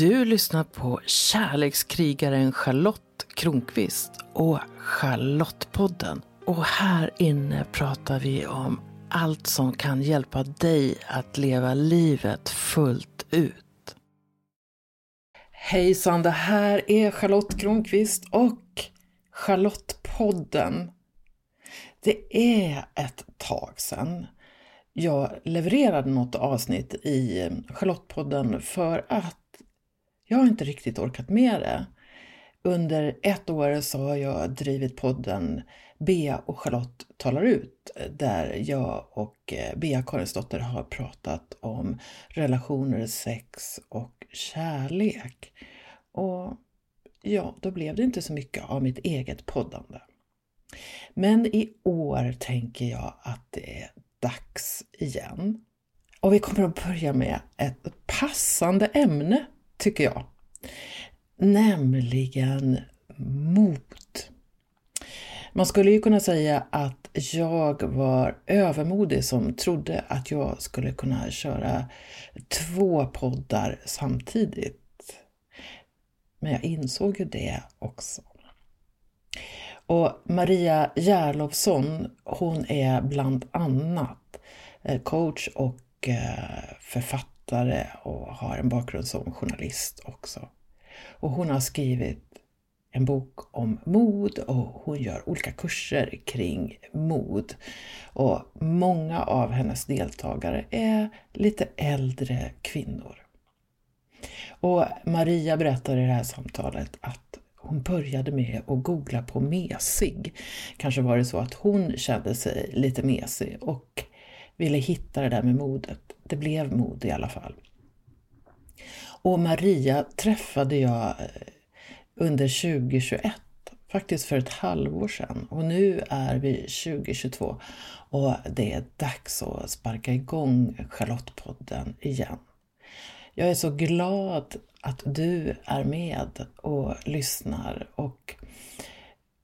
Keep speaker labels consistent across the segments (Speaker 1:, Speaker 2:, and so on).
Speaker 1: Du lyssnar på kärlekskrigaren Charlotte Kronqvist och Charlottepodden. Och här inne pratar vi om allt som kan hjälpa dig att leva livet fullt ut. Hejsan, det här är Charlotte Kronqvist och Charlottepodden. Det är ett tag sedan jag levererade något avsnitt i Charlottepodden för att jag har inte riktigt orkat med det. Under ett år så har jag drivit podden Bea och Charlotte talar ut där jag och eh, Bea Karinsdotter har pratat om relationer, sex och kärlek. Och ja, då blev det inte så mycket av mitt eget poddande. Men i år tänker jag att det är dags igen. Och vi kommer att börja med ett passande ämne, tycker jag. Nämligen mod. Man skulle ju kunna säga att jag var övermodig som trodde att jag skulle kunna köra två poddar samtidigt. Men jag insåg ju det också. Och Maria Järlovsson, hon är bland annat eh, coach och eh, författare författare och har en bakgrund som journalist också. Och hon har skrivit en bok om mod och hon gör olika kurser kring mod. Och många av hennes deltagare är lite äldre kvinnor. Och Maria berättar i det här samtalet att hon började med att googla på mesig. Kanske var det så att hon kände sig lite mesig och ville hitta det där med modet. Det blev mod i alla fall. Och Maria träffade jag eh, under 2021, faktiskt för ett halvår sedan. Och nu är vi 2022 och det är dags att sparka igång Charlottepodden igen. Jag är så glad att du är med och lyssnar och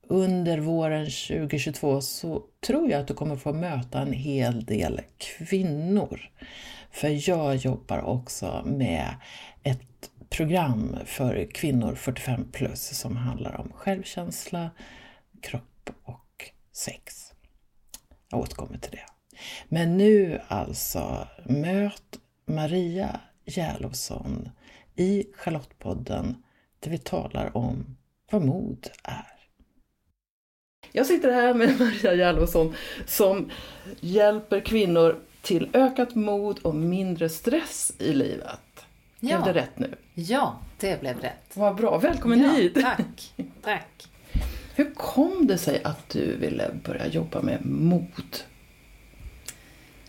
Speaker 1: under våren 2022 så tror jag att du kommer få möta en hel del kvinnor. För jag jobbar också med ett program för kvinnor 45 plus som handlar om självkänsla, kropp och sex. Jag återkommer till det. Men nu alltså, möt Maria Järlovsson i Charlottepodden där vi talar om vad mod är. Jag sitter här med Maria Järlovsson som hjälper kvinnor till ökat mod och mindre stress i livet. Ja. Blev det rätt nu?
Speaker 2: Ja, det blev rätt.
Speaker 1: Vad bra. Välkommen
Speaker 2: ja,
Speaker 1: hit!
Speaker 2: Tack, tack.
Speaker 1: Hur kom det sig att du ville börja jobba med mod?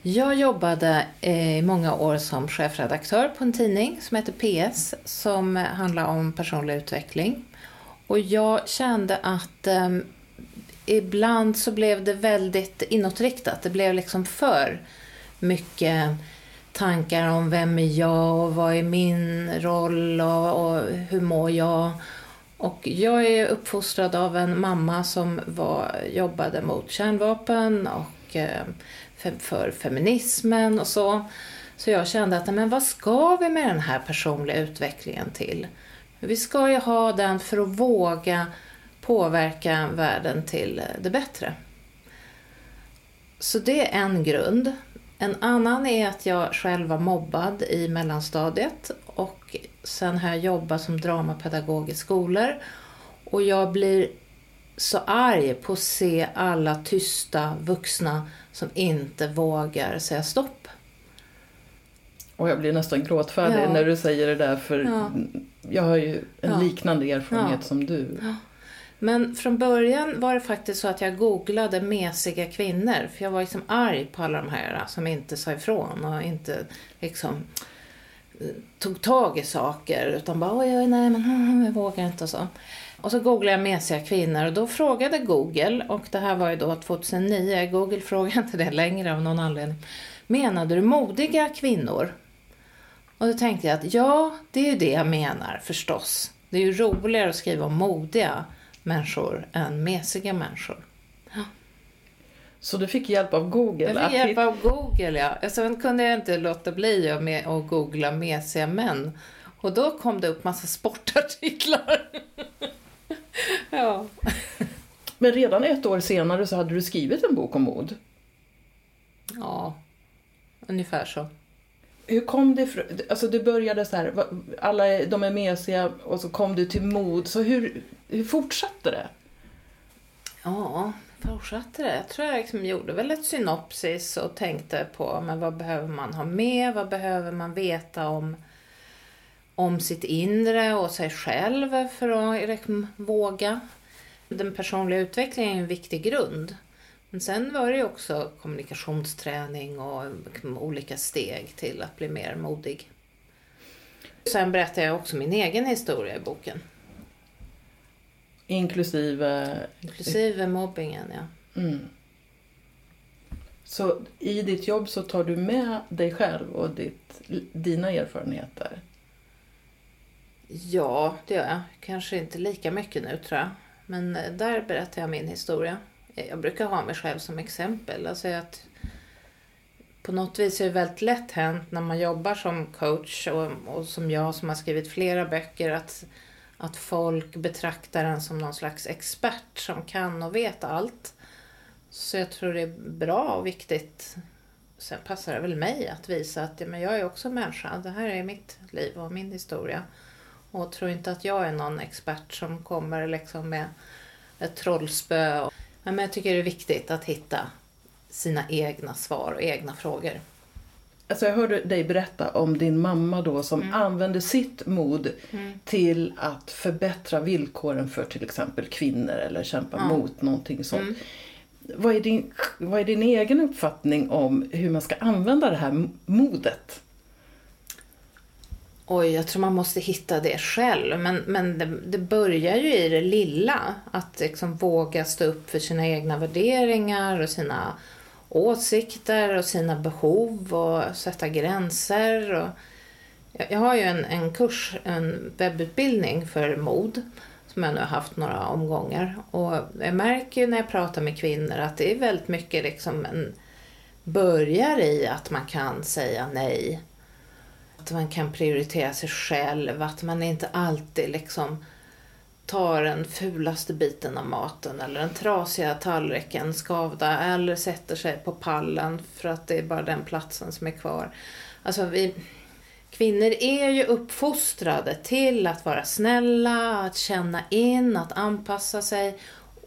Speaker 2: Jag jobbade i många år som chefredaktör på en tidning som heter PS som handlar om personlig utveckling. Och jag kände att eh, ibland så blev det väldigt inåtriktat. Det blev liksom för mycket tankar om vem är jag och vad är min roll och, och hur mår jag. Och jag är uppfostrad av en mamma som var, jobbade mot kärnvapen och eh, för feminismen och så. Så jag kände att, men vad ska vi med den här personliga utvecklingen till? Vi ska ju ha den för att våga påverka världen till det bättre. Så det är en grund. En annan är att jag själv var mobbad i mellanstadiet och sen har jag jobbat som dramapedagog i skolor. Och jag blir så arg på att se alla tysta vuxna som inte vågar säga stopp.
Speaker 1: Och jag blir nästan gråtfärdig ja. när du säger det där för ja. jag har ju en ja. liknande erfarenhet som du.
Speaker 2: Men från början var det faktiskt så att jag googlade mesiga kvinnor. För jag var liksom arg på alla de här som inte sa ifrån och inte liksom eh, tog tag i saker. Utan bara, oj, nej men jag vågar inte och så. Och så googlade jag mesiga kvinnor och då frågade Google, och det här var ju då 2009, Google frågade inte det längre av någon anledning. Menade du modiga kvinnor? Och då tänkte jag att ja, det är ju det jag menar förstås. Det är ju roligare att skriva om modiga människor än mesiga människor. Ja.
Speaker 1: Så du fick hjälp av Google?
Speaker 2: Jag fick hjälp av Google, ja. Sen kunde jag inte låta bli att googla mesiga män Och då kom det upp massa sportartiklar. ja.
Speaker 1: Men redan ett år senare så hade du skrivit en bok om mod.
Speaker 2: Ja, ungefär så.
Speaker 1: Hur kom det ifrån? Alltså du började så här, alla de är mesiga och så kom du till mod. Så hur, hur fortsatte det?
Speaker 2: Ja, fortsatte det. Jag tror jag liksom gjorde väl ett synopsis och tänkte på men vad behöver man ha med, vad behöver man veta om, om sitt inre och sig själv för att liksom våga. Den personliga utvecklingen är en viktig grund. Men sen var det ju också kommunikationsträning och olika steg till att bli mer modig. Sen berättar jag också min egen historia i boken.
Speaker 1: Inklusive...
Speaker 2: Inklusive mobbingen, ja.
Speaker 1: Mm. Så i ditt jobb så tar du med dig själv och ditt, dina erfarenheter?
Speaker 2: Ja, det gör jag. Kanske inte lika mycket nu tror jag. Men eh, där berättar jag min historia. Jag brukar ha mig själv som exempel. Alltså att på något vis är det väldigt lätt hänt när man jobbar som coach och, och som jag som har skrivit flera böcker att, att folk betraktar en som någon slags expert som kan och vet allt. Så jag tror det är bra och viktigt. Sen passar det väl mig att visa att ja, men jag är också människa. Det här är mitt liv och min historia. Och tror inte att jag är någon expert som kommer liksom med ett trollspö. Men jag tycker det är viktigt att hitta sina egna svar och egna frågor.
Speaker 1: Alltså jag hörde dig berätta om din mamma då som använde sitt mod till att förbättra villkoren för till exempel kvinnor eller kämpa
Speaker 2: Ja.
Speaker 1: mot någonting sånt. Vad, är din, vad är din egen uppfattning om hur man ska använda det här modet?
Speaker 2: Oj, jag tror man måste hitta det själv. Men, men det, det börjar ju i det lilla. Att liksom våga stå upp för sina egna värderingar och sina åsikter och sina behov och sätta gränser. Och jag, har ju en, en kurs, en webbutbildning för mod som jag nu har haft några omgångar. Och jag märker ju när jag pratar med kvinnor att det är väldigt mycket liksom en börjar i att man kan säga nej att man kan prioritera sig själv, att man inte alltid liksom tar den fulaste biten av maten eller den trasiga tallriken skavda eller sätter sig på pallen för att det är bara den platsen som är kvar. Alltså vi, kvinnor är ju uppfostrade till att vara snälla, att känna in, att anpassa sig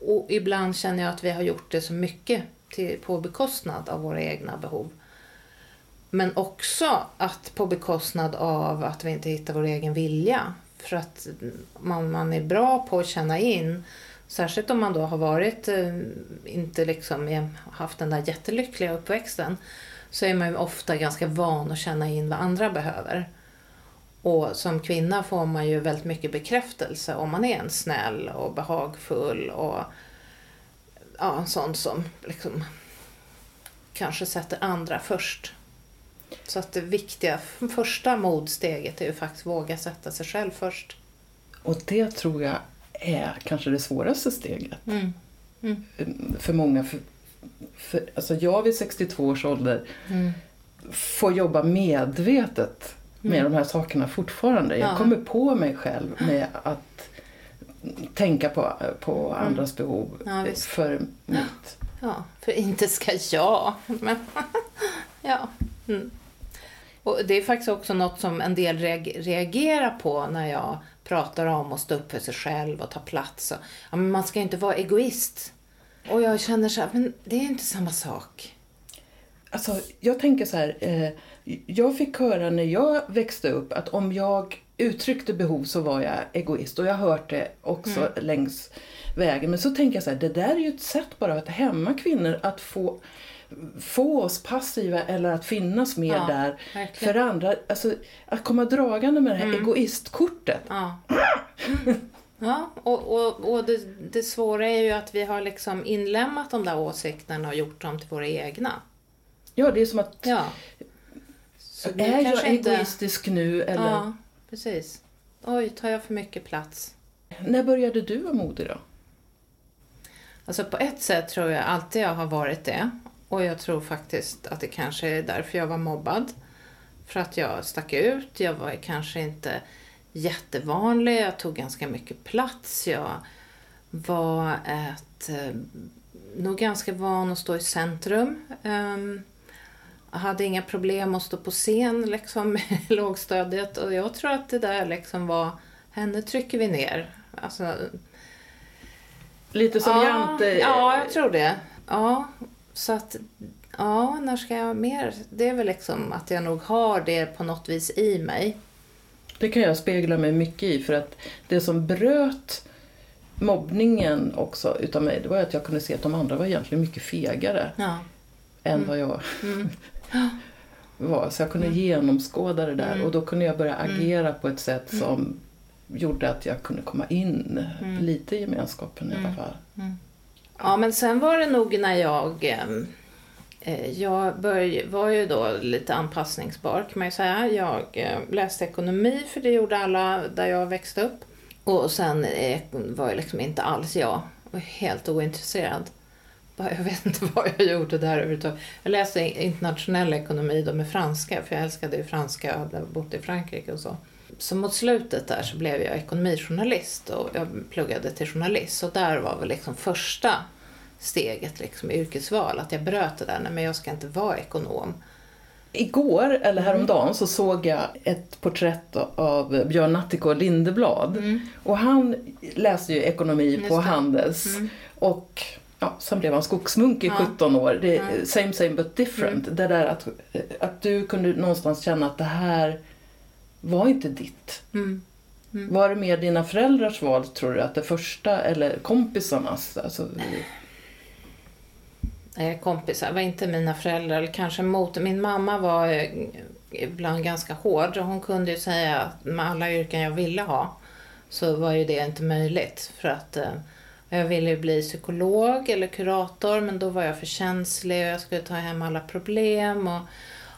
Speaker 2: och ibland känner jag att vi har gjort det så mycket till, på bekostnad av våra egna behov. Men också att på bekostnad av att vi inte hittar vår egen vilja. För att man, man är bra på att känna in, särskilt om man då har varit, eh, inte liksom haft den där jättelyckliga uppväxten, så är man ju ofta ganska van att känna in vad andra behöver. Och som kvinna får man ju väldigt mycket bekräftelse om man är en snäll och behagfull och ja, en sån som liksom kanske sätter andra först. Så att det viktiga första modsteget är ju faktiskt våga sätta sig själv först.
Speaker 1: Och det tror jag är kanske det svåraste steget
Speaker 2: Mm.
Speaker 1: för många. För, för, alltså jag vid 62 års ålder
Speaker 2: Mm.
Speaker 1: får jobba medvetet med de här sakerna fortfarande. Jag
Speaker 2: Ja.
Speaker 1: kommer på mig själv med att tänka på, på andras behov
Speaker 2: Mm. Ja,
Speaker 1: för mitt.
Speaker 2: Ja, för inte ska jag. Men, ja. Mm. Och det är faktiskt också något som en del reag- reagerar på när jag pratar om att stå upp för sig själv och ta plats. Och, ja, men man ska inte vara egoist. Och jag känner så här, men det är inte samma sak.
Speaker 1: Alltså, jag tänker så här. Eh, jag fick höra när jag växte upp att om jag uttryckte behov så var jag egoist. Och jag har hört det också
Speaker 2: Mm.
Speaker 1: längs vägen. Men så tänker jag så här, det där är ju ett sätt bara att hämma kvinnor att få få oss passiva eller att finnas mer
Speaker 2: Ja,
Speaker 1: där
Speaker 2: verkligen.
Speaker 1: för andra. Alltså, att komma dragande med det här egoistkortet.
Speaker 2: Ja. Ja, och, och, och det, det svåra är ju att vi har liksom inlämnat de där åsikterna och gjort dem till våra egna.
Speaker 1: Ja, det är som att,
Speaker 2: Ja.
Speaker 1: Är jag
Speaker 2: inte-
Speaker 1: egoistisk nu eller?
Speaker 2: Ja, precis. Oj, tar jag för mycket plats?
Speaker 1: När började du vara modig då?
Speaker 2: Alltså på ett sätt tror jag alltid jag har varit det. Och jag tror faktiskt att det kanske är därför jag var mobbad. För att jag stack ut. Jag var kanske inte jättevanlig, jag tog ganska mycket plats, jag var ett, eh, nog ganska van att stå i centrum. Um, jag hade inga problem att stå på scen liksom, i lågstadiet och jag tror att det där liksom var, henne trycker vi ner. Alltså,
Speaker 1: Lite som
Speaker 2: ja,
Speaker 1: Jante?
Speaker 2: Ja, jag tror det. Ja, så att, ja, när ska jag mer? Det är väl liksom att jag nog har det på något vis i mig.
Speaker 1: Det kan jag spegla mig mycket i för att det som bröt mobbningen också utav mig, det var att jag kunde se att de andra var egentligen mycket fegare
Speaker 2: Ja.
Speaker 1: än
Speaker 2: Mm.
Speaker 1: vad jag
Speaker 2: Mm.
Speaker 1: var. Så jag kunde
Speaker 2: Mm.
Speaker 1: genomskåda det där
Speaker 2: Mm.
Speaker 1: och då kunde jag börja
Speaker 2: Mm.
Speaker 1: agera på ett sätt
Speaker 2: Mm.
Speaker 1: som gjorde att jag kunde komma in lite i gemenskapen i alla fall.
Speaker 2: Ja, men sen var det nog när jag... Ehm, eh, jag börj, var ju då lite anpassningsbar kan man ju säga. Jag eh, läste ekonomi för det gjorde alla där jag växte upp. Och sen eh, var jag liksom inte alls jag. Jag var helt ointresserad. Jag vet inte vad jag gjorde där överhuvudtaget. Jag läste internationell ekonomi då med franska för jag älskade ju franska. och hade bott i Frankrike och så. Så mot slutet där så blev jag ekonomijournalist och jag pluggade till journalist. Så där var väl liksom första steget liksom i yrkesval. Att jag bröt det där, nej men jag ska inte vara ekonom.
Speaker 1: Igår,
Speaker 2: Mm.
Speaker 1: eller häromdagen, så såg jag ett porträtt av Björn Natthiko Lindeblad. Och han läste ju ekonomi
Speaker 2: Mm. Just
Speaker 1: på
Speaker 2: det.
Speaker 1: Handels.
Speaker 2: Mm.
Speaker 1: Och ja, sen blev han skogsmunk i
Speaker 2: Ja.
Speaker 1: 17 år. Det same same but different. Det där att, att du kunde någonstans känna att det här var inte ditt.
Speaker 2: Mm. Mm.
Speaker 1: Var det mer dina föräldrars val, tror du? Att det första, eller kompisarnas? Alltså,
Speaker 2: kompisar, var inte mina föräldrar, eller kanske mot. Min mamma var eh, ibland ganska hård och hon kunde ju säga att med alla yrken jag ville ha så var ju det inte möjligt. För att eh, jag ville ju bli psykolog eller kurator men då var jag för känslig och jag skulle ta hem alla problem. Och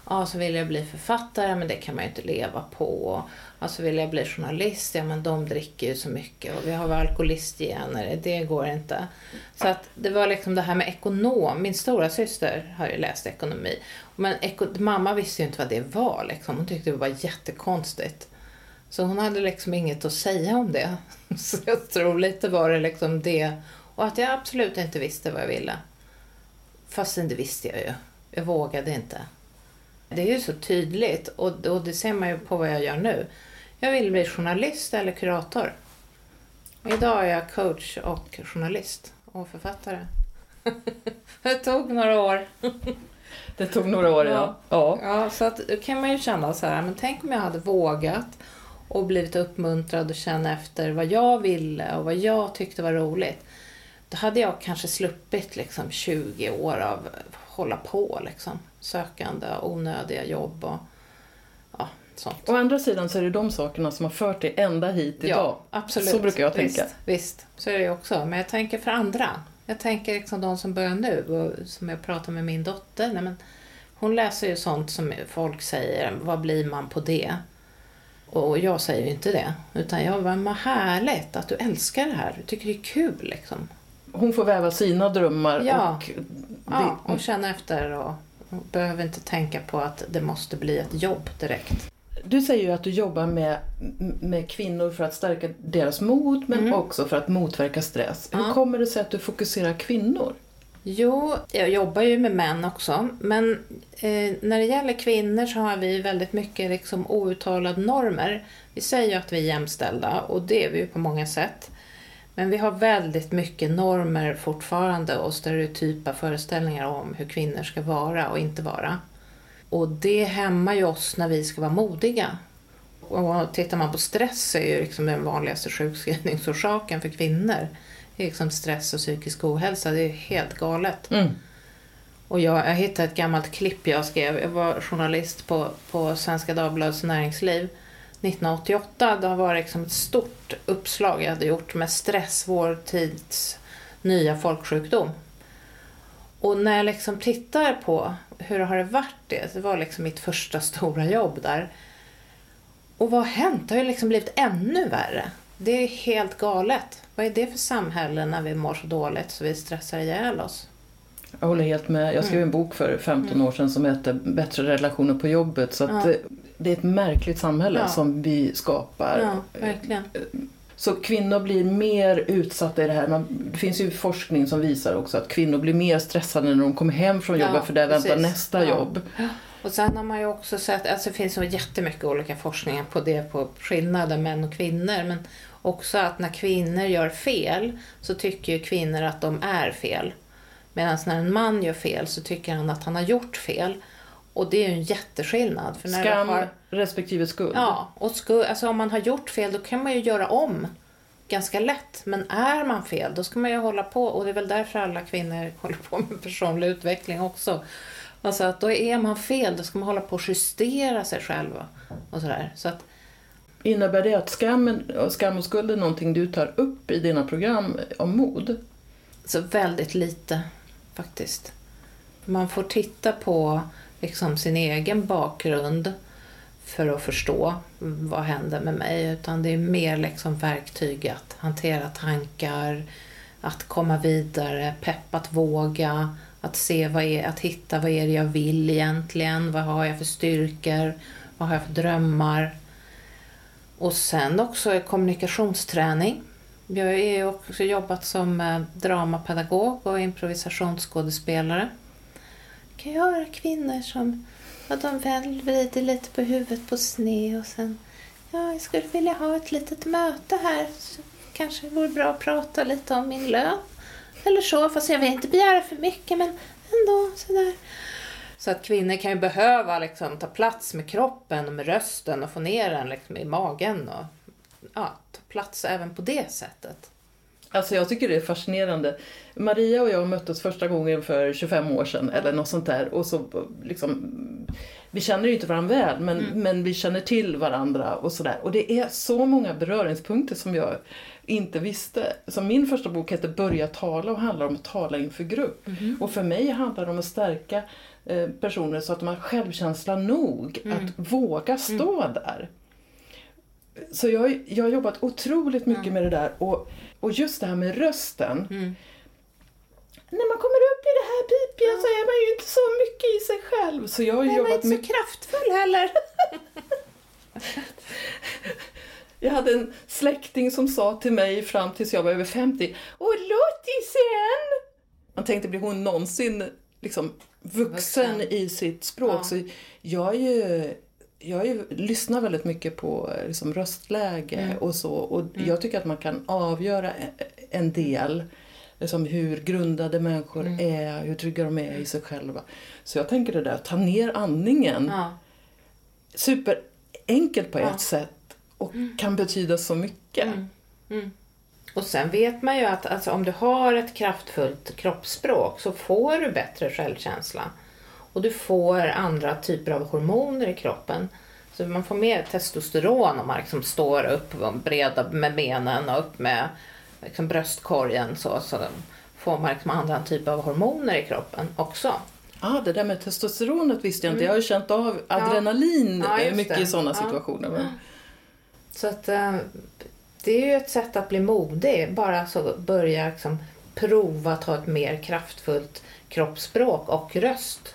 Speaker 2: ja, så ville jag bli författare men det kan man ju inte leva på. Ja, så vill jag bli journalist, ja men de dricker ju så mycket och vi har väl alkoholistgener, det går inte. Så att det var liksom det här med ekonom. Min stora syster har ju läst ekonomi. Men eko- mamma visste ju inte vad det var liksom. Hon tyckte det var jättekonstigt. Så hon hade liksom inget att säga om det. Så jag tror lite var det liksom det. Och att jag absolut inte visste vad jag ville. Fastän det visste jag ju. Jag vågade inte. Det är ju så tydligt och, och det ser man ju på vad jag gör nu. Jag vill bli journalist eller kurator. Idag är jag coach och journalist och författare. det tog några år.
Speaker 1: det tog några år, ja. ja.
Speaker 2: Ja, så att, då kan man ju känna så här, men tänk om jag hade vågat och blivit uppmuntrad och känna efter vad jag ville och vad jag tyckte var roligt. Då hade jag kanske sluppit liksom 20 år av hålla på liksom. Sökande, onödiga jobb och ja, sånt.
Speaker 1: Å andra sidan så är det de sakerna som har fört dig ända hit idag.
Speaker 2: Ja, absolut.
Speaker 1: Så brukar jag
Speaker 2: visst,
Speaker 1: tänka.
Speaker 2: Visst, så är det ju också. Men jag tänker för andra. Jag tänker liksom de som börjar nu och som jag pratar med min dotter. Nej, men hon läser ju sånt som folk säger, vad blir man på det? Och jag säger ju inte det. Utan jag bara, vad härligt att du älskar det här. Du tycker det är kul liksom.
Speaker 1: Hon får väva sina drömmar
Speaker 2: Ja.
Speaker 1: och...
Speaker 2: Ja, och känna efter och, behöver inte tänka på att det måste bli ett jobb direkt.
Speaker 1: Du säger ju att du jobbar med, med kvinnor för att stärka deras mod men
Speaker 2: Mm.
Speaker 1: också för att motverka stress. Hur
Speaker 2: Ja.
Speaker 1: kommer det sig att du fokuserar kvinnor?
Speaker 2: Jo, jag jobbar ju med män också. Men eh, när det gäller kvinnor så har vi väldigt mycket liksom outtalade normer. Vi säger ju att vi är jämställda och det är vi ju på många sätt. Men vi har väldigt mycket normer fortfarande och stereotypa föreställningar om hur kvinnor ska vara och inte vara. Och det hämmar ju oss när vi ska vara modiga. Och tittar man på stress så är ju liksom den vanligaste sjukskrivningsorsaken för kvinnor. Det är liksom stress och psykisk ohälsa. Det är helt galet.
Speaker 1: Mm.
Speaker 2: Och jag, jag hittade ett gammalt klipp jag skrev. Jag var journalist på, på Svenska Dagbladets näringsliv 1988. Det var liksom ett stort uppslag jag hade gjort med stress, vår tids nya folksjukdom. Och när jag liksom tittar på hur har det varit det, det var liksom mitt första stora jobb där. Och vad har hänt? Det har ju liksom blivit ännu värre. Det är helt galet. Vad är det för samhälle när vi mår så dåligt så vi stressar ihjäl oss?
Speaker 1: Jag håller helt med. Jag skrev
Speaker 2: Mm.
Speaker 1: en bok för 15 år sedan som hette Bättre relationer på jobbet. Så
Speaker 2: Ja.
Speaker 1: eh, det är ett märkligt samhälle
Speaker 2: Ja.
Speaker 1: som vi skapar.
Speaker 2: Ja, verkligen.
Speaker 1: Så kvinnor blir mer utsatta i det här. Man, det finns ju forskning som visar också att kvinnor blir mer stressade när de kommer hem från
Speaker 2: Ja,
Speaker 1: jobbet för där väntar nästa
Speaker 2: Ja.
Speaker 1: jobb.
Speaker 2: Och sen har man ju också sett, alltså det finns så jättemycket olika forskningar på det, på skillnaden män och kvinnor. Men också att när kvinnor gör fel så tycker kvinnor att de är fel. Medan när en man gör fel så tycker han att han har gjort fel. Och det är ju en jätteskillnad. För när
Speaker 1: Skam
Speaker 2: har,
Speaker 1: respektive skuld.
Speaker 2: ja, och sku, alltså om man har gjort fel då kan man ju göra om ganska lätt. Men är man fel då ska man ju hålla på och det är väl därför alla kvinnor håller på med personlig utveckling också. Alltså att då är man fel, då ska man hålla på och justera sig själva. Och sådär. Så att,
Speaker 1: Innebär det att skammen, och skam och skuld är någonting du tar upp i dina program om mod?
Speaker 2: så väldigt lite faktiskt. Man får titta på liksom sin egen bakgrund för att förstå vad händer med mig. Utan det är mer liksom verktyg att hantera tankar, att komma vidare, pepp att våga, att se vad är, att hitta vad är det jag vill egentligen, vad har jag för styrkor, vad har jag för drömmar. Och sen också kommunikationsträning. Jag har också jobbat som eh, dramapedagog och improvisationsskådespelare. Jag kan höra kvinnor som ja, de väl vrider lite på huvudet på sned och sen ja, jag skulle vilja ha ett litet möte här. Så kanske det vore bra att prata lite om min lön. Eller så, fast jag vill inte begära för mycket men ändå sådär. Så att kvinnor kan ju behöva liksom, ta plats med kroppen och med rösten och få ner den liksom, i magen och ja, ta plats även på det sättet.
Speaker 1: Alltså jag tycker det är fascinerande. Maria och jag möttes första gången för 25 år sedan eller något sånt där. Och så liksom, vi känner ju inte varandra väl men, men vi känner till varandra och sådär. Och det är så många beröringspunkter som jag inte visste. Så min första bok heter Börja tala och handlar om att tala inför grupp. Och för mig handlar det om att stärka eh, personer så att de har självkänsla nog att våga stå där. Så jag, jag har jobbat otroligt mycket med det där och, och just det här med rösten. När man kommer upp i det här pipiga så är man ju inte så mycket i sig själv. Så jag har ju
Speaker 2: Jag var
Speaker 1: jobbat
Speaker 2: inte så kraftfull heller.
Speaker 1: Jag hade en släkting som sa till mig fram tills jag var över 50 Åh, lottisen! Man tänkte, blir hon någonsin liksom vuxen,
Speaker 2: Vuxen.
Speaker 1: i sitt språk?
Speaker 2: Ja.
Speaker 1: Så jag är ju jag ju, lyssnar väldigt mycket på liksom, röstläge
Speaker 2: Mm.
Speaker 1: och så. Och jag tycker att man kan avgöra en del. Liksom hur grundade människor
Speaker 2: Mm.
Speaker 1: är, hur trygga de är i sig själva. Så jag tänker det där, ta ner andningen.
Speaker 2: Ja.
Speaker 1: Superenkelt på ett
Speaker 2: Ja.
Speaker 1: sätt och kan betyda så mycket.
Speaker 2: Och sen vet man ju att alltså, om du har ett kraftfullt kroppsspråk så får du bättre självkänsla. Och du får andra typer av hormoner i kroppen. Så man får mer testosteron om man liksom står upp och breda med benen och upp med liksom bröstkorgen. Så, så får man liksom andra typer av hormoner i kroppen också.
Speaker 1: Ah, det där med testosteronet visste jag inte. Jag har ju känt av adrenalin
Speaker 2: Mm. Ja,
Speaker 1: eh,
Speaker 2: just
Speaker 1: mycket
Speaker 2: det.
Speaker 1: i sådana
Speaker 2: Ja.
Speaker 1: situationer. Men,
Speaker 2: Så att eh, det är ju ett sätt att bli modig. Bara så börja liksom prova att ha ett mer kraftfullt kroppsspråk och röst.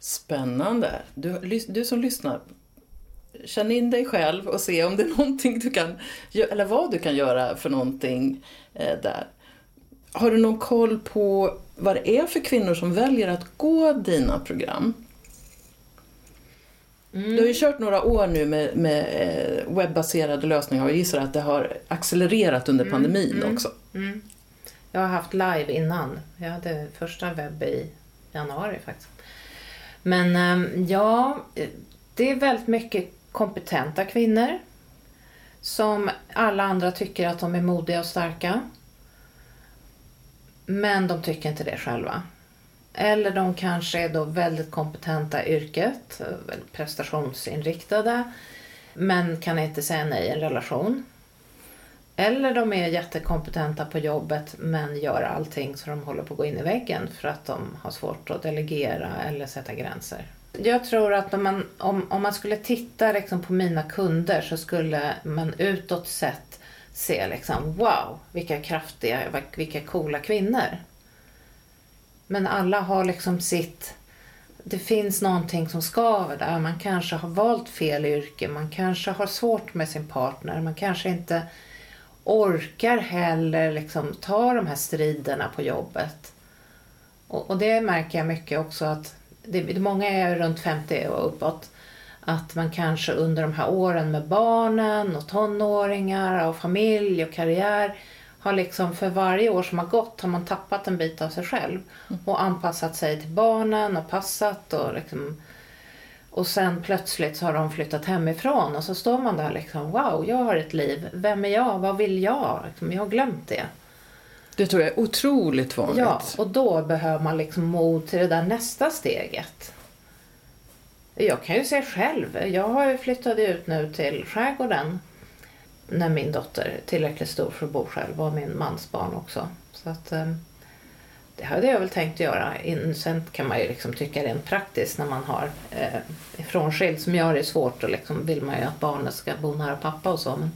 Speaker 1: Spännande. Du, du som lyssnar, känn in dig själv och se om det är någonting du kan gö- eller vad du kan göra för någonting eh, där. Har du någon koll på vad det är för kvinnor som väljer att gå dina program? Du har ju kört några år nu med, med eh, webbaserade lösningar och jag gissar att det har accelererat under pandemin också.
Speaker 2: Mm. Jag har haft live innan. Jag hade första webb i januari faktiskt. Men ehm, ja, det är väldigt mycket kompetenta kvinnor som alla andra tycker att de är modiga och starka. Men de tycker inte det själva. Eller de kanske är då väldigt kompetenta i yrket, eh, prestationsinriktade, men kan inte säga nej i en relation. Eller de är jättekompetenta på jobbet men gör allting så de håller på att gå in i väggen för att de har svårt att delegera eller sätta gränser. Jag tror att om man, om, om man skulle titta liksom på mina kunder så skulle man utåt sett se liksom wow, vilka kraftiga, vilka coola kvinnor. Men alla har liksom sitt det finns någonting som skaver där. Man kanske har valt fel yrke, man kanske har svårt med sin partner, man kanske inte orkar heller liksom ta de här striderna på jobbet. Och, och det märker jag mycket också att det, många är runt 50 och uppåt. Att man kanske under de här åren med barnen och tonåringar och familj och karriär har liksom för varje år som har gått har man tappat en bit av sig själv mm. och anpassat sig till barnen och passat och liksom och sen plötsligt så har de flyttat hemifrån och så står man där liksom wow, jag har ett liv. Vem är jag? Vad vill jag? Liksom, jag har glömt det.
Speaker 1: Det tror jag är otroligt vanligt.
Speaker 2: Ja, och då behöver man liksom mod till det där nästa steget. Jag kan ju se själv. Jag har ju flyttat ut nu till skärgården när min dotter är tillräckligt stor för att bo själv och min mans barn också. Så att, eh, det hade jag väl tänkt göra. Sen kan man ju liksom tycka rent praktiskt när man har eh, frånskild som jag är svårt och liksom vill man ju att barnet ska bo nära pappa och så. Men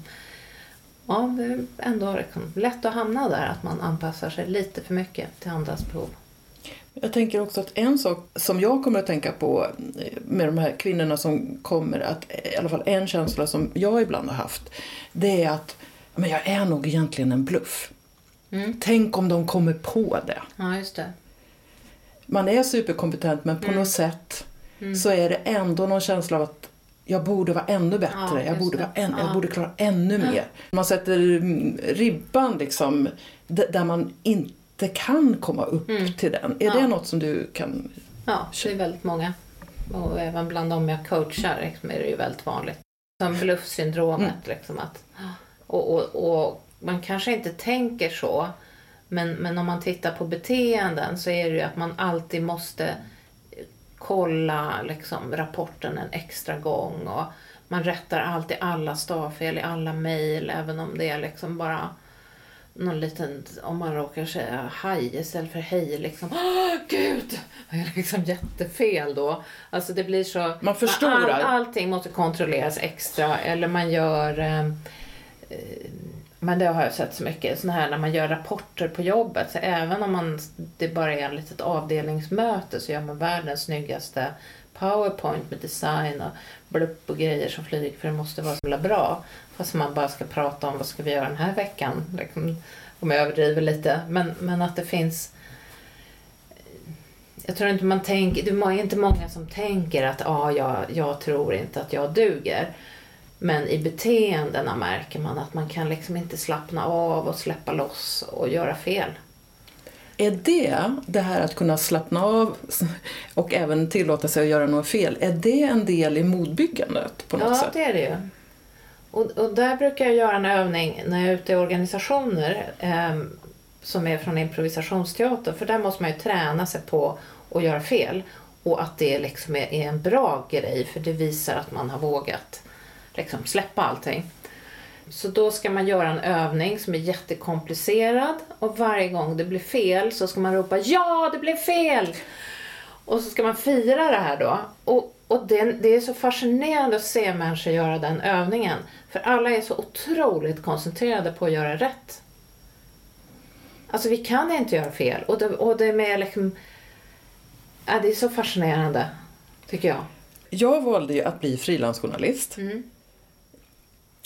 Speaker 2: ja, det är ändå liksom lätt att hamna där att man anpassar sig lite för mycket till andras behov.
Speaker 1: Jag tänker också att en sak som jag kommer att tänka på eh, med de här kvinnorna som kommer, att eh, i alla fall en känsla som jag ibland har haft, det är att men jag är nog egentligen en bluff. Mm. Tänk om de kommer på det.
Speaker 2: Ja, just det.
Speaker 1: Man är superkompetent men på mm. något sätt mm. så är det ändå någon känsla av att jag borde vara ännu bättre, ja, jag, borde vara än, ja. jag borde klara ännu mer. Man sätter ribban liksom där man inte kan komma upp mm. till den. Är ja. det något som du kan...
Speaker 2: Ja, det är väldigt många. Och även bland dem jag coachar liksom, är det ju väldigt vanligt. Som bluffsyndromet. Mm. Liksom, att, och, och, och man kanske inte tänker så. Men, men om man tittar på beteenden så är det ju att man alltid måste kolla liksom, rapporten en extra gång. Och man rättar alltid alla stavfel i alla mejl även om det är liksom bara någon liten, om man råkar säga haj istället för hej liksom. Åh gud! Det är liksom jättefel då. Alltså det blir så.
Speaker 1: Man förstorar. All,
Speaker 2: allting måste kontrolleras extra eller man gör eh, Eh, men det har jag sett så mycket, sådana här när man gör rapporter på jobbet. Så även om man, det bara är ett litet avdelningsmöte så gör man världens snyggaste powerpoint med design och blupp och grejer som flyger för det måste vara så bra. Fast man bara ska prata om vad ska vi göra den här veckan. Liksom, om jag överdriver lite. Men, men att det finns jag tror inte man tänker, det är inte många som tänker att ah, jag, jag tror inte att jag duger. Men i beteendena märker man att man kan liksom inte slappna av och släppa loss och göra fel.
Speaker 1: Är det, det här att kunna slappna av och även tillåta sig att göra något fel, är det en del i modbyggandet på något
Speaker 2: ja,
Speaker 1: sätt?
Speaker 2: Ja, det är det ju. Och, och, där brukar jag göra en övning när jag är ute i organisationer eh, som är från improvisationsteater, för där måste man ju träna sig på att göra fel. Och att det liksom är, är en bra grej, för det visar att man har vågat liksom släppa allting. Så då ska man göra en övning som är jättekomplicerad och varje gång det blir fel så ska man ropa ja, det blev fel! Och så ska man fira det här då. Och, och det, det är så fascinerande att se människor göra den övningen. För alla är så otroligt koncentrerade på att göra rätt. Alltså vi kan inte göra fel. Och det, och det är liksom... Ja, det är så fascinerande, tycker jag.
Speaker 1: Jag valde ju att bli frilansjournalist. Mm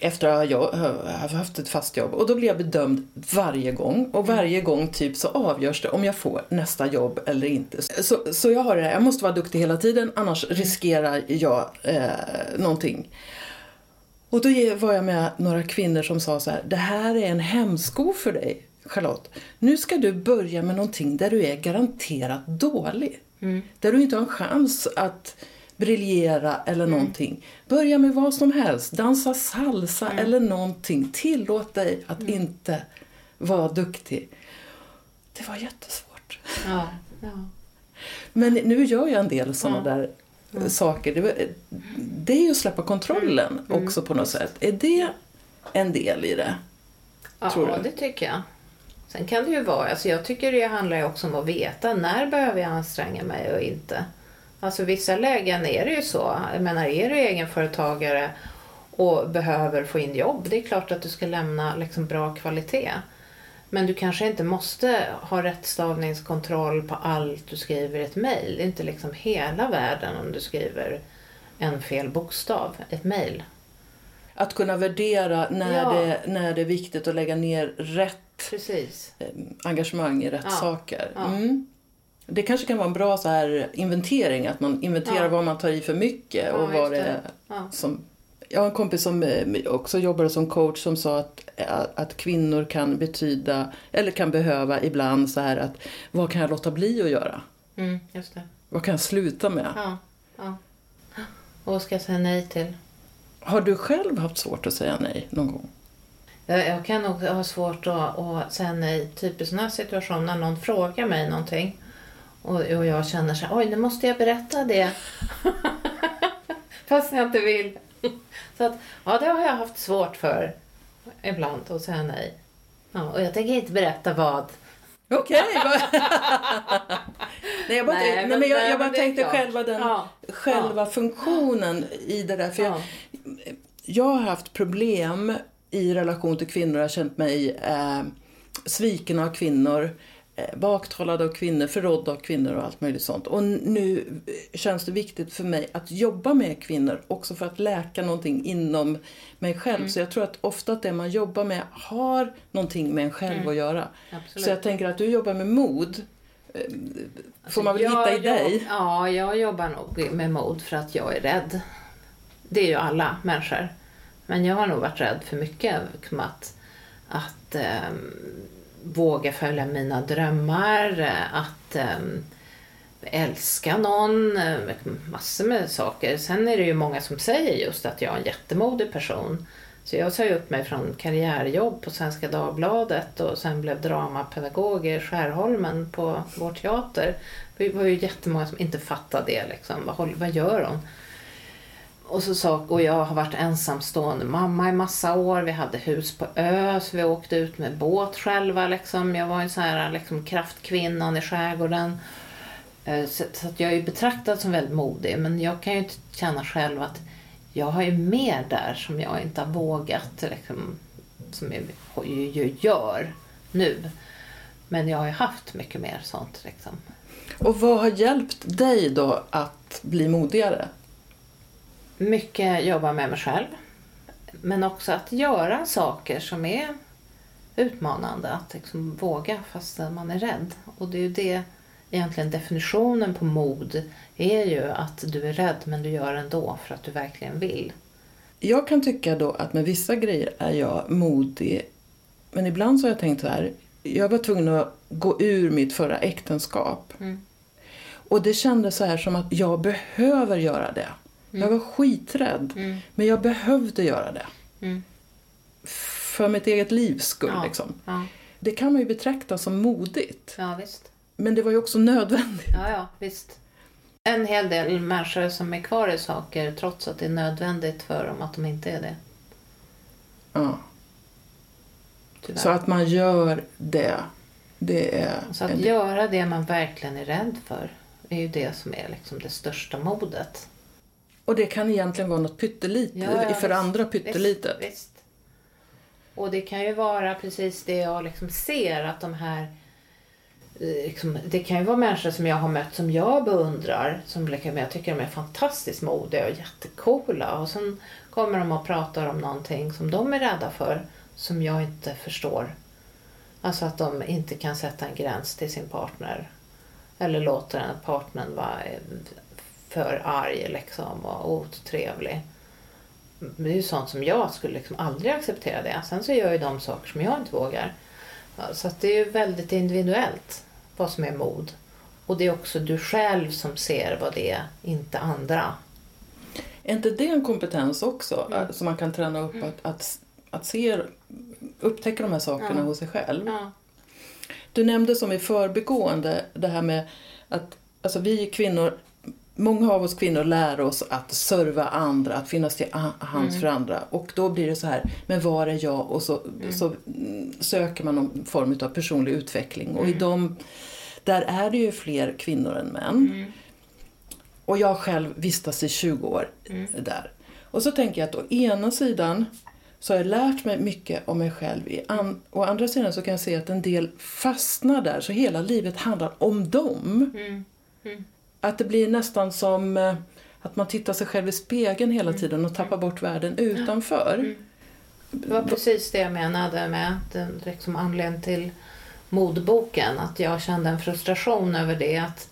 Speaker 1: efter att jag har haft ett fast jobb och då blir jag bedömd varje gång och varje gång typ så avgörs det om jag får nästa jobb eller inte. Så, så jag har det här, jag måste vara duktig hela tiden annars mm. riskerar jag eh, någonting. Och då var jag med några kvinnor som sa så här, det här är en hämsko för dig Charlotte. Nu ska du börja med någonting där du är garanterat dålig. Mm. Där du inte har en chans att briljera eller mm. någonting. Börja med vad som helst, dansa salsa mm. eller någonting. Tillåt dig att mm. inte vara duktig. Det var jättesvårt.
Speaker 2: Ja, ja.
Speaker 1: Men nu gör jag en del sådana ja. där mm. saker. Det, det, är ju att släppa kontrollen mm. också på något sätt. Är det en del i det?
Speaker 2: Ja, det tycker jag. Sen kan det ju vara, alltså jag tycker det handlar ju också om att veta när behöver jag anstränga mig och inte. Alltså vissa lägen är det ju så. Jag menar, är du egenföretagare och behöver få in jobb, det är klart att du ska lämna liksom bra kvalitet. Men du kanske inte måste ha rättstavningskontroll på allt du skriver i ett mejl. Det är inte liksom hela världen om du skriver en fel bokstav i ett mejl.
Speaker 1: Att kunna värdera när,
Speaker 2: Ja.
Speaker 1: det, när det är viktigt att lägga ner rätt
Speaker 2: Precis.
Speaker 1: eh, engagemang i rätt
Speaker 2: Ja.
Speaker 1: saker.
Speaker 2: Ja.
Speaker 1: Det kanske kan vara en bra så här inventering, att man inventerar
Speaker 2: Ja.
Speaker 1: vad man tar i för mycket
Speaker 2: Ja,
Speaker 1: och vad det
Speaker 2: Ja.
Speaker 1: som... Jag har en kompis som eh, också jobbade som coach som sa att, att kvinnor kan betyda, eller kan behöva ibland så här att vad kan jag låta bli att göra?
Speaker 2: Mm, just det.
Speaker 1: Vad kan jag sluta med?
Speaker 2: Ja. ja. Och vad ska jag säga nej till?
Speaker 1: Har du själv haft svårt att säga nej någon gång?
Speaker 2: Jag, jag kan nog ha svårt att, att säga nej typ i sådana situationer när någon frågar mig någonting och, och jag känner så här, oj nu måste jag berätta det. Fast jag inte vill. Så att, ja det har jag haft svårt för ibland att säga nej. Ja, och jag tänker inte berätta vad.
Speaker 1: Okej. nej, jag bara,
Speaker 2: Nej,
Speaker 1: nej,
Speaker 2: men-
Speaker 1: jag, jag bara tänkte själva, den,
Speaker 2: Ja,
Speaker 1: själva funktionen i det där. För jag,
Speaker 2: ja,
Speaker 1: jag har haft problem i relation till kvinnor. Jag har känt mig eh, sviken av kvinnor, eh, baktalad av kvinnor, förrådd av kvinnor och allt möjligt sånt. Och nu känns det viktigt för mig att jobba med kvinnor också för att läka någonting inom mig själv.
Speaker 2: Mm.
Speaker 1: Så jag tror att ofta att det man jobbar med har någonting med en själv
Speaker 2: Mm.
Speaker 1: att göra.
Speaker 2: absolut.
Speaker 1: Så jag tänker att du jobbar med mod. eh, Får man väl hitta i dig.
Speaker 2: Ja, jag jobbar nog med mod för att jag är rädd. Det är ju alla människor. Men jag har nog varit rädd för mycket. Att att ehm, våga följa mina drömmar, att ehm, älska någon, eh, massor med saker. Sen är det ju många som säger just att jag är en jättemodig person. Så jag sa ju upp mig från karriärjobb på Svenska Dagbladet och sen blev dramapedagog i Skärholmen på vår teater. Det var ju jättemånga som inte fattade det. Liksom. Vad, vad gör hon? Och, så sa, och jag har varit ensamstående mamma i massa år. Vi hade hus på ö, så vi åkte ut med båt själva. Liksom. Jag var en sån här liksom, kraftkvinnan i skärgården. Eh, så, så att jag är ju betraktad som väldigt modig. Men jag kan ju inte känna själv att jag har ju mer där som jag inte har vågat. Liksom, som jag ju, ju gör nu. Men jag har ju haft mycket mer sånt. Liksom.
Speaker 1: Och vad har hjälpt dig då att bli modigare?
Speaker 2: Mycket jobba med mig själv. Men också att göra saker som är utmanande. Att liksom våga fast man är rädd. Och det är ju det, egentligen definitionen på mod är ju att du är rädd men du gör ändå för att du verkligen vill.
Speaker 1: Jag kan tycka då att med vissa grejer är jag modig. Men ibland så har jag tänkt så här. Jag var tvungen att gå ur mitt förra äktenskap.
Speaker 2: Mm.
Speaker 1: Och det kändes så här som att jag behöver göra det. Jag var skiträdd.
Speaker 2: Mm.
Speaker 1: Men jag behövde göra det.
Speaker 2: Mm.
Speaker 1: För mitt eget livs skull.
Speaker 2: Ja.
Speaker 1: Liksom.
Speaker 2: Ja,
Speaker 1: Det kan man ju betrakta som modigt.
Speaker 2: ja visst.
Speaker 1: Men det var ju också nödvändigt.
Speaker 2: Ja, ja, visst. En hel del människor som är kvar i saker trots att det är nödvändigt för dem att de inte är det.
Speaker 1: Ja.
Speaker 2: Tyvärr.
Speaker 1: Så att man gör det. Det är...
Speaker 2: Så att
Speaker 1: en-
Speaker 2: göra det man verkligen är rädd för är ju det som är liksom det största modet.
Speaker 1: Och det kan egentligen vara något pyttelite.
Speaker 2: Ja, ja,
Speaker 1: för
Speaker 2: visst.
Speaker 1: andra pyttelitet.
Speaker 2: Visst, visst. Och det kan ju vara precis det jag liksom ser att de här eh, Liksom, det kan ju vara människor som jag har mött som jag beundrar. Som liksom, jag tycker de är fantastiskt modiga och jättekola. Och sen kommer de och pratar om någonting som de är rädda för. Som jag inte förstår. Alltså att de inte kan sätta en gräns till sin partner. Eller låter den partnern vara eh, för arg liksom och otrevlig. Det är ju sånt som jag skulle liksom aldrig acceptera det. Sen så gör ju de saker som jag inte vågar. Så det är ju väldigt individuellt vad som är mod. Och det är också du själv som ser vad det är, inte andra.
Speaker 1: Är inte det en kompetens också?
Speaker 2: Mm.
Speaker 1: Som man kan träna upp att, att, att se, upptäcka de här sakerna
Speaker 2: Ja.
Speaker 1: hos sig själv.
Speaker 2: Ja.
Speaker 1: Du nämnde som i förbigående det här med att alltså vi kvinnor, många av oss kvinnor lär oss att serva andra, att finnas till hands
Speaker 2: Mm.
Speaker 1: för andra. Och då blir det så här, men var är jag? Och så, så mm, söker man någon form av personlig utveckling. Och i
Speaker 2: Mm.
Speaker 1: dem, där är det ju fler kvinnor än män.
Speaker 2: Mm.
Speaker 1: Och jag själv vistas i 20 år
Speaker 2: Mm.
Speaker 1: där. Och så tänker jag att å ena sidan så har jag lärt mig mycket om mig själv. I an, å andra sidan så kan jag se att en del fastnar där, så hela livet handlar om dem.
Speaker 2: Mm. Mm.
Speaker 1: Att det blir nästan som eh, att man tittar sig själv i spegeln hela tiden och tappar bort världen utanför.
Speaker 2: Mm. Det var precis det jag menade med den liksom anledningen till modboken. Att jag kände en frustration över det. Att,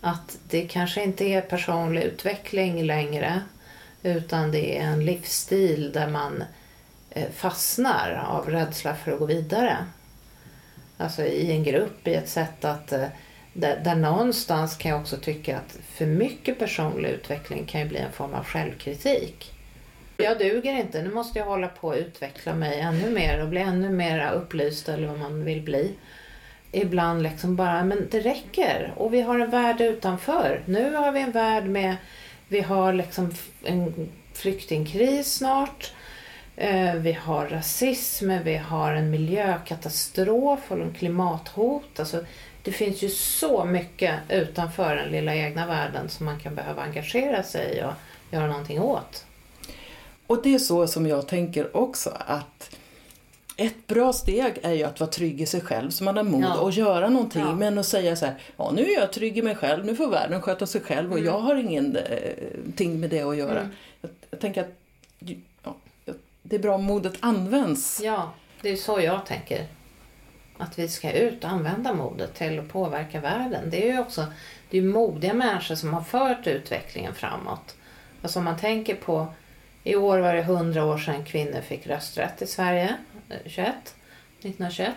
Speaker 2: att det kanske inte är personlig utveckling längre. Utan det är en livsstil där man eh, fastnar av rädsla för att gå vidare. Alltså i en grupp, i ett sätt att eh, där, där någonstans kan jag också tycka att för mycket personlig utveckling kan ju bli en form av självkritik. Jag duger inte, nu måste jag hålla på och utveckla mig ännu mer och bli ännu mer upplyst eller vad man vill bli. Ibland liksom bara, men det räcker och vi har en värld utanför. Nu har vi en värld med, vi har liksom en flyktingkris snart. Eh, vi har rasism, vi har en miljökatastrof och en klimathot. Alltså, det finns ju så mycket utanför den lilla egna världen som man kan behöva engagera sig i och göra någonting åt.
Speaker 1: Och det är så som jag tänker också att ett bra steg är ju att vara trygg i sig själv så man har mod
Speaker 2: Ja.
Speaker 1: att göra någonting.
Speaker 2: Ja.
Speaker 1: Men att säga så här, ja nu är jag trygg i mig själv, nu får världen sköta sig själv och
Speaker 2: Mm.
Speaker 1: jag har ingenting med det att göra.
Speaker 2: Mm.
Speaker 1: Jag, jag tänker att ja, det är bra om modet används.
Speaker 2: Ja, det är så jag tänker. Att vi ska ut och använda modet till att påverka världen. Det är ju också det är modiga människor som har fört utvecklingen framåt. Alltså om man tänker på, i år var det 100 år sedan kvinnor fick rösträtt i Sverige, eh, 21, 1921.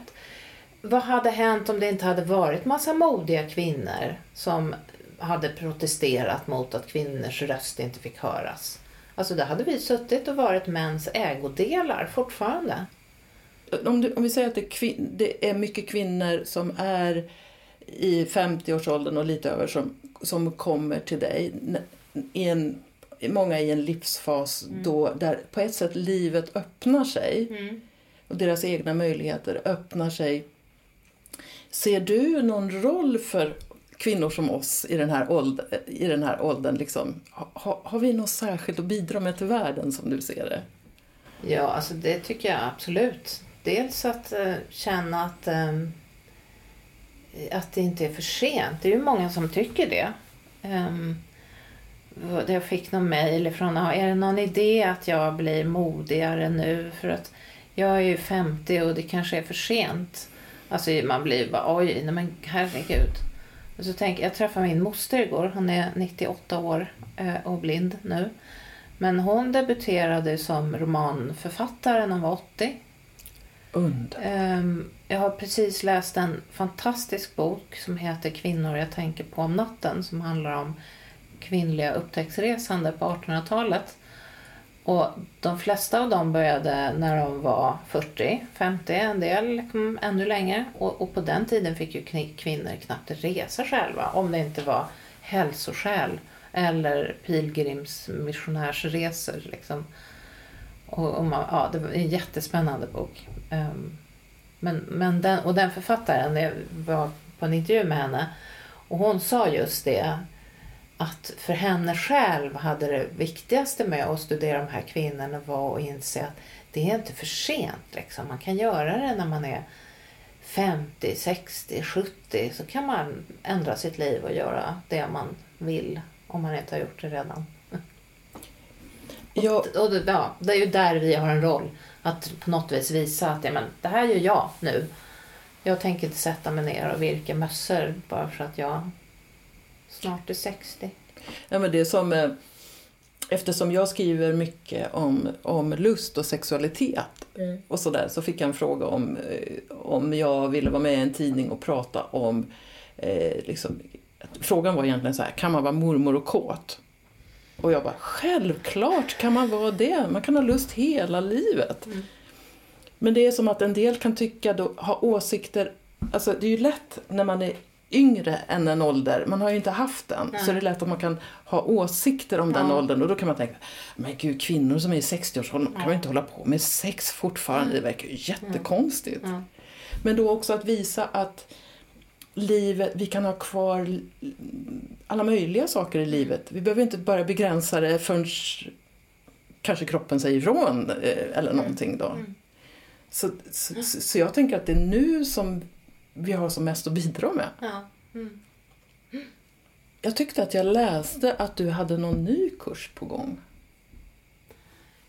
Speaker 2: Vad hade hänt om det inte hade varit massa modiga kvinnor som hade protesterat mot att kvinnors röst inte fick höras? Alltså då hade vi suttit och varit mäns ägodelar fortfarande.
Speaker 1: Om, du, om vi säger att det kvin, det är mycket kvinnor som är i 50-årsåldern och lite över som, som kommer till dig. I en, många i en livsfas
Speaker 2: Mm.
Speaker 1: då, där på ett sätt livet öppnar sig och deras egna möjligheter öppnar sig. Ser du någon roll för kvinnor som oss i den här åldern? I den här åldern liksom? ha, har vi något särskilt att bidra med till världen som du ser det?
Speaker 2: Ja, alltså det tycker jag absolut. Dels att eh, känna att, ehm, att det inte är för sent. Det är ju många som tycker det. Ehm, jag fick någon mejl från, är det någon idé att jag blir modigare nu? För att jag är ju 50 och det kanske är för sent. Alltså man blir ju bara, oj, nej men herregud. Och så tänker jag, träffade min moster igår, hon är 98 år eh, och blind nu. Men hon debuterade som romanförfattare när hon var 80.
Speaker 1: Under.
Speaker 2: Ehm, jag har precis läst en fantastisk bok som heter Kvinnor jag tänker på om natten som handlar om kvinnliga upptäcktsresande på 1800-talet. Och de flesta av dem började när de var 40, 50, en del liksom ännu längre. Och, och på den tiden fick ju kvinnor knappt resa själva om det inte var hälsoskäl eller pilgrimsmissionärsresor. Liksom. Och, och man, ja, det var en jättespännande bok. Ehm, men, men den, och den författaren, jag var på en intervju med henne och hon sa just det att för henne själv hade det viktigaste med att studera de här kvinnorna var att inse att det är inte för sent. Liksom. Man kan göra det när man är 50, 60, 70 så kan man ändra sitt liv och göra det man vill om man inte har gjort det redan.
Speaker 1: Ja,
Speaker 2: Och det, ja, det är ju där vi har en roll. Att på något vis visa att ja, men, det här gör jag nu. Jag tänker inte sätta mig ner och virka mössor bara för att jag snart är 60.
Speaker 1: Ja, men det är som, eh, eftersom jag skriver mycket om, om lust och sexualitet och sådär så fick jag en fråga om, eh, om jag ville vara med i en tidning och prata om eh, liksom, Frågan var egentligen så här, kan man vara mormor och kåt? Och jag bara, självklart kan man vara det. Man kan ha lust hela livet.
Speaker 2: Mm.
Speaker 1: Men det är som att en del kan tycka, då, ha åsikter. Alltså det är ju lätt när man är yngre än en ålder, man har ju inte haft den.
Speaker 2: Nej.
Speaker 1: Så det är lätt att man kan ha åsikter om den
Speaker 2: Ja.
Speaker 1: åldern och då kan man tänka, men gud kvinnor som är i 60-årsåldern kan väl inte hålla på med sex fortfarande, det verkar ju jättekonstigt.
Speaker 2: Ja.
Speaker 1: Men då också att visa att livet, vi kan ha kvar alla möjliga saker i livet. Vi behöver inte bara begränsa det förrän kanske kroppen säger ifrån eh, eller någonting då.
Speaker 2: Mm.
Speaker 1: Så, så, så jag tänker att det är nu som vi har som mest att bidra med.
Speaker 2: Ja. Mm.
Speaker 1: Jag tyckte att jag läste att du hade någon ny kurs på gång.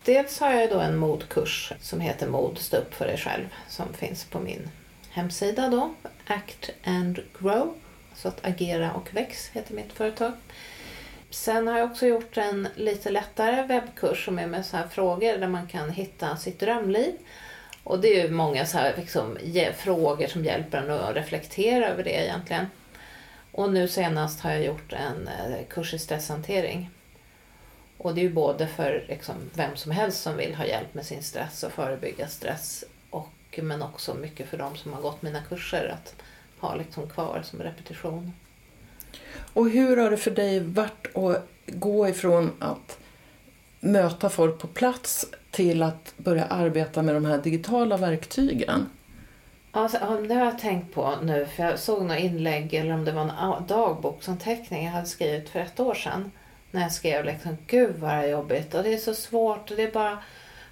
Speaker 2: Dels har jag då en modkurs som heter Mod, stå upp för dig själv som finns på min hemsida då. Act and Grow. Så att Agera och Väx heter mitt företag. Sen har jag också gjort en lite lättare webbkurs som är med så här frågor där man kan hitta sitt drömliv. Och det är ju många så här liksom, frågor som hjälper en att reflektera över det egentligen. Och nu senast har jag gjort en eh, kurs i stresshantering. Och det är ju både för liksom, vem som helst som vill ha hjälp med sin stress och förebygga stress. Och, men också mycket för de som har gått mina kurser att ha liksom kvar som repetition.
Speaker 1: Och hur har det för dig varit att gå ifrån att möta folk på plats till att börja arbeta med de här digitala verktygen?
Speaker 2: Alltså, det har jag tänkt på nu, för jag såg något inlägg, eller om det var en dagboksanteckning jag hade skrivit för ett år sedan. När jag skrev liksom, gud vad det är jobbigt och det är så svårt och det är bara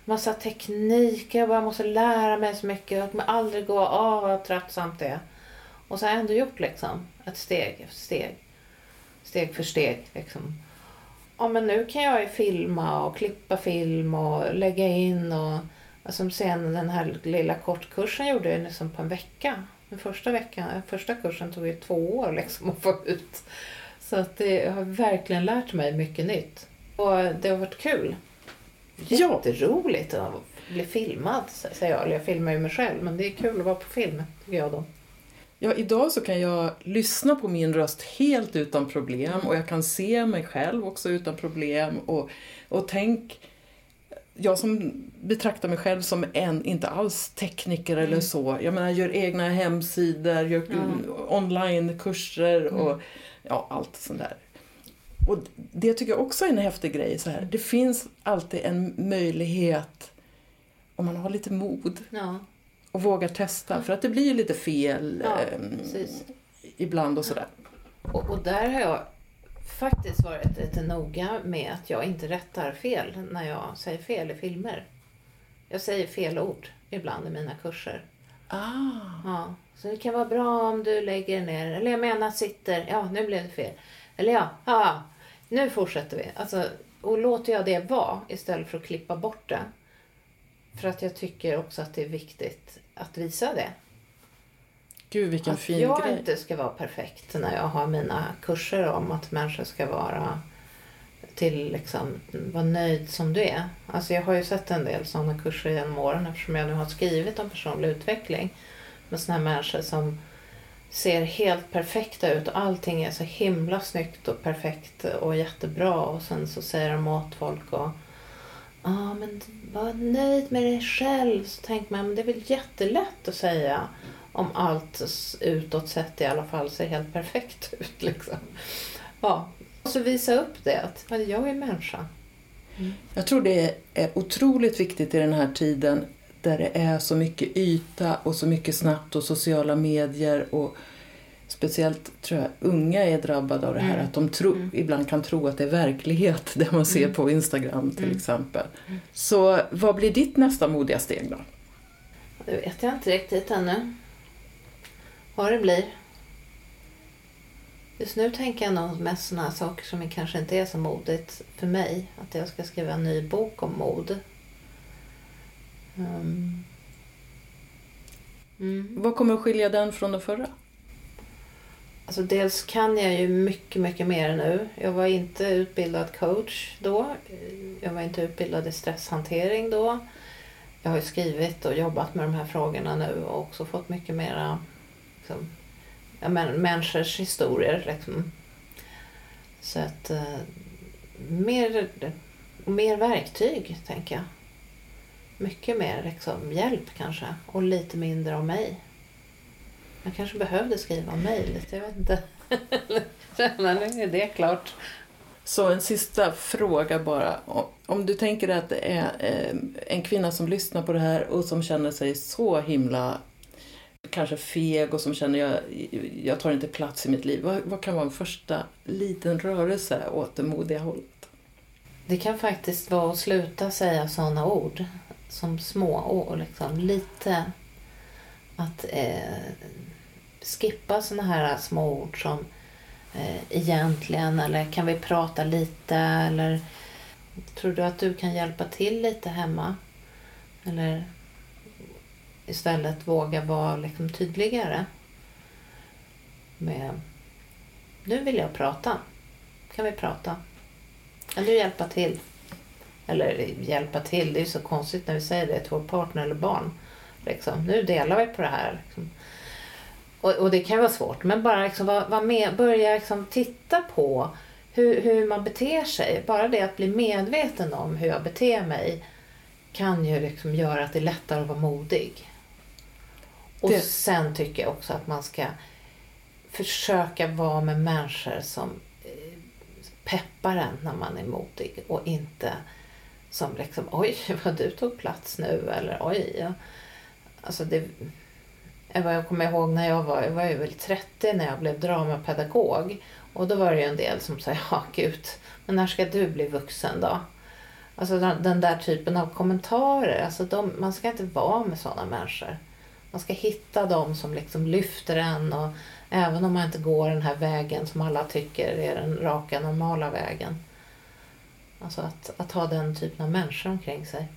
Speaker 2: massa teknik, jag bara måste lära mig så mycket, jag kommer aldrig gå av vad tröttsamt det är. Och så har jag ändå gjort liksom ett steg efter steg. Steg för steg liksom. Ja men nu kan jag ju filma och klippa film och lägga in och som sen den här lilla kortkursen gjorde jag liksom på en vecka. Den första veckan, första kursen tog ju två år liksom att få ut. Så att det jag har verkligen lärt mig mycket nytt. Och det har varit kul. Jätteroligt att bli filmad säger jag. Eller jag filmar ju mig själv men det är kul att vara på film tycker jag då.
Speaker 1: Ja, idag så kan jag lyssna på min röst helt utan problem och jag kan se mig själv också utan problem. Och, och tänk, jag som betraktar mig själv som en, inte alls tekniker eller så. Jag menar, gör egna hemsidor, gör
Speaker 2: Mm.
Speaker 1: onlinekurser och ja, allt sånt där. Och det tycker jag också är en häftig grej. Så här. Det finns alltid en möjlighet, om man har lite mod,
Speaker 2: Ja,
Speaker 1: och vågar testa. För att det blir ju lite fel
Speaker 2: Ja, precis.
Speaker 1: ibland och sådär.
Speaker 2: Och, och där har jag faktiskt varit lite noga med att jag inte rättar fel när jag säger fel i filmer. Jag säger fel ord ibland i mina kurser.
Speaker 1: Ah,
Speaker 2: Ja, så det kan vara bra om du lägger ner, eller jag menar sitter, ja nu blev det fel. Eller ja, ja nu fortsätter vi. Alltså, och låter jag det vara istället för att klippa bort det. För att jag tycker också att det är viktigt att visa det.
Speaker 1: gud vilken
Speaker 2: att
Speaker 1: fin
Speaker 2: jag
Speaker 1: grej.
Speaker 2: inte ska vara perfekt när jag har mina kurser om att människor ska vara till liksom, vara nöjd som du är. Alltså jag har ju sett en del sådana kurser genom åren eftersom jag nu har skrivit om personlig utveckling med sådana här människor som ser helt perfekta ut och allting är så himla snyggt och perfekt och jättebra och sen så säger de åt folk och Ja, ah, men var nöjd med dig själv. Så tänker man, men det är väl jättelätt att säga om allt utåt sett i alla fall ser helt perfekt ut. Liksom. Ja, och så visa upp det, att jag är människa.
Speaker 1: Jag tror det är otroligt viktigt i den här tiden där det är så mycket yta och så mycket snabbt och sociala medier och speciellt tror jag unga är drabbade av det här
Speaker 2: Mm.
Speaker 1: att de tro,
Speaker 2: Mm.
Speaker 1: ibland kan tro att det är verklighet det man ser
Speaker 2: Mm.
Speaker 1: på Instagram till
Speaker 2: Mm.
Speaker 1: exempel. Så vad blir ditt nästa modiga steg då?
Speaker 2: Det vet jag inte riktigt ännu. Vad det blir. Just nu tänker jag nog mest sådana saker som kanske inte är så modigt för mig. Att jag ska skriva en ny bok om mod. Um. Mm.
Speaker 1: Vad kommer att skilja den från den förra?
Speaker 2: Alltså dels kan jag ju mycket, mycket mer nu. Jag var inte utbildad coach då. Jag var inte utbildad i stresshantering då. Jag har ju skrivit och jobbat med de här frågorna nu och också fått mycket mera liksom, ja, men, människors historier. Liksom. Så att eh, mer, mer verktyg, tänker jag. Mycket mer liksom, hjälp kanske och lite mindre om mig. Jag kanske behövde skriva om mig lite, jag vet inte. Men nu är det klart.
Speaker 1: Så en sista fråga bara. Om- du tänker att det är eh, en kvinna som lyssnar på det här och som känner sig så himla kanske feg och som känner jag, jag tar inte plats i mitt liv. Vad, vad kan vara en första liten rörelse åt det modiga hållet?
Speaker 2: Det kan faktiskt vara att sluta säga sådana ord som små och Liksom. Lite att eh, skippa sådana här små ord som eh, egentligen eller kan vi prata lite eller tror du att du kan hjälpa till lite hemma? Eller istället våga vara liksom tydligare med nu vill jag prata. Kan vi prata? Kan du hjälpa till? Eller hjälpa till, det är så konstigt när vi säger det till vår partner eller barn. Liksom, nu delar vi på det här. Liksom. Och, och, det kan vara svårt, men bara liksom vara, vara med, börja liksom titta på hur, hur man beter sig. Bara det att bli medveten om hur jag beter mig kan ju liksom göra att det är lättare att vara modig. Och det... sen tycker jag också att man ska försöka vara med människor som eh, peppar en när man är modig och inte som liksom oj vad du tog plats nu eller oj. Ja. Alltså det, eh, jag kommer ihåg när jag var, jag var ju väl 30 när jag blev dramapedagog och då var det ju en del som sa ja gud, men när ska du bli vuxen då? Alltså den, där typen av kommentarer, alltså de, man ska inte vara med sådana människor. Man ska hitta dem som liksom lyfter en och även om man inte går den här vägen som alla tycker är den raka normala vägen. Alltså att, att ha den typen av människor omkring sig.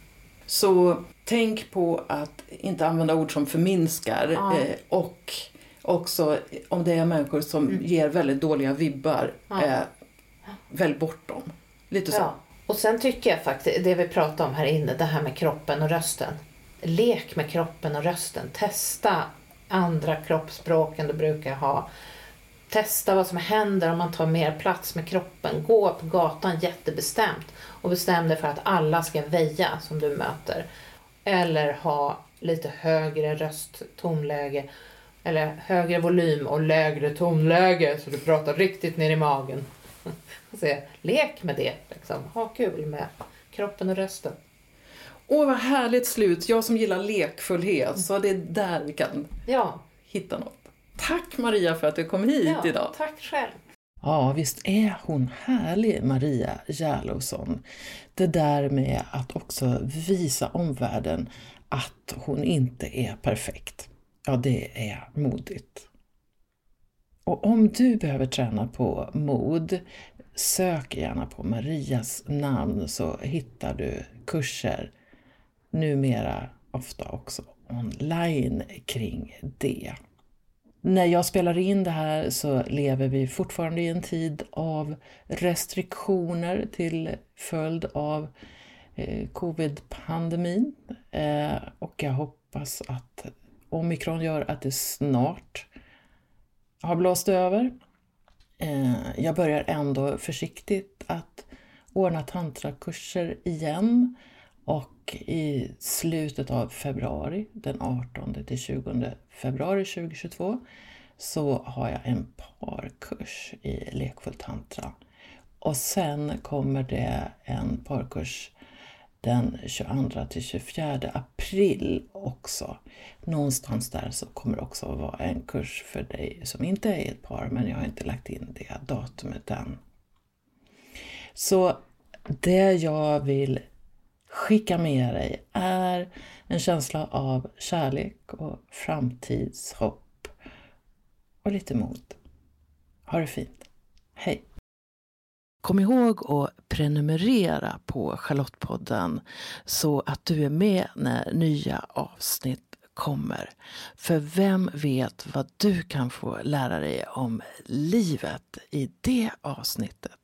Speaker 1: Så tänk på att inte använda ord som förminskar ja. eh, och också om det är människor som mm. ger väldigt dåliga vibbar, ja. eh, välj bort dem. Lite så. Ja.
Speaker 2: Och sen tycker jag faktiskt, det vi pratade om här inne, det här med kroppen och rösten. Lek med kroppen och rösten. Testa andra kroppsspråk än du brukar ha. Testa vad som händer om man tar mer plats med kroppen. Gå på gatan jättebestämt och bestäm dig för att alla ska väja som du möter. Eller ha lite högre rösttonläge eller högre volym och lägre tonläge så du pratar riktigt ner i magen. Så, lek med det, liksom. ha kul med kroppen och rösten.
Speaker 1: Åh, vad härligt slut. Jag som gillar lekfullhet, så det är där vi kan ja. hitta något. Tack Maria för att du kom hit
Speaker 2: ja,
Speaker 1: idag.
Speaker 2: Tack själv.
Speaker 1: Ja, visst är hon härlig, Maria Järlosson. Det där med att också visa omvärlden att hon inte är perfekt. Ja, det är modigt. Och om du behöver träna på mod, sök gärna på Marias namn så hittar du kurser, numera ofta också online kring det. När jag spelar in det här så lever vi fortfarande i en tid av restriktioner till följd av eh, covid-pandemin eh, och jag hoppas att omikron gör att det snart har blåst över. Eh, jag börjar ändå försiktigt att ordna tantrakurser igen och i slutet av februari, den 18 till 20 februari 2022, så har jag en parkurs i lekfull tantra. Och sen kommer det en parkurs den 22 till 24 april också. Någonstans där så kommer det också att vara en kurs för dig som inte är ett par, men jag har inte lagt in det datumet än. Så det jag vill skicka med dig är en känsla av kärlek och framtidshopp och lite mod. Ha det fint. Hej! Kom ihåg att prenumerera på Charlottepodden så att du är med när nya avsnitt kommer. För vem vet vad du kan få lära dig om livet i det avsnittet?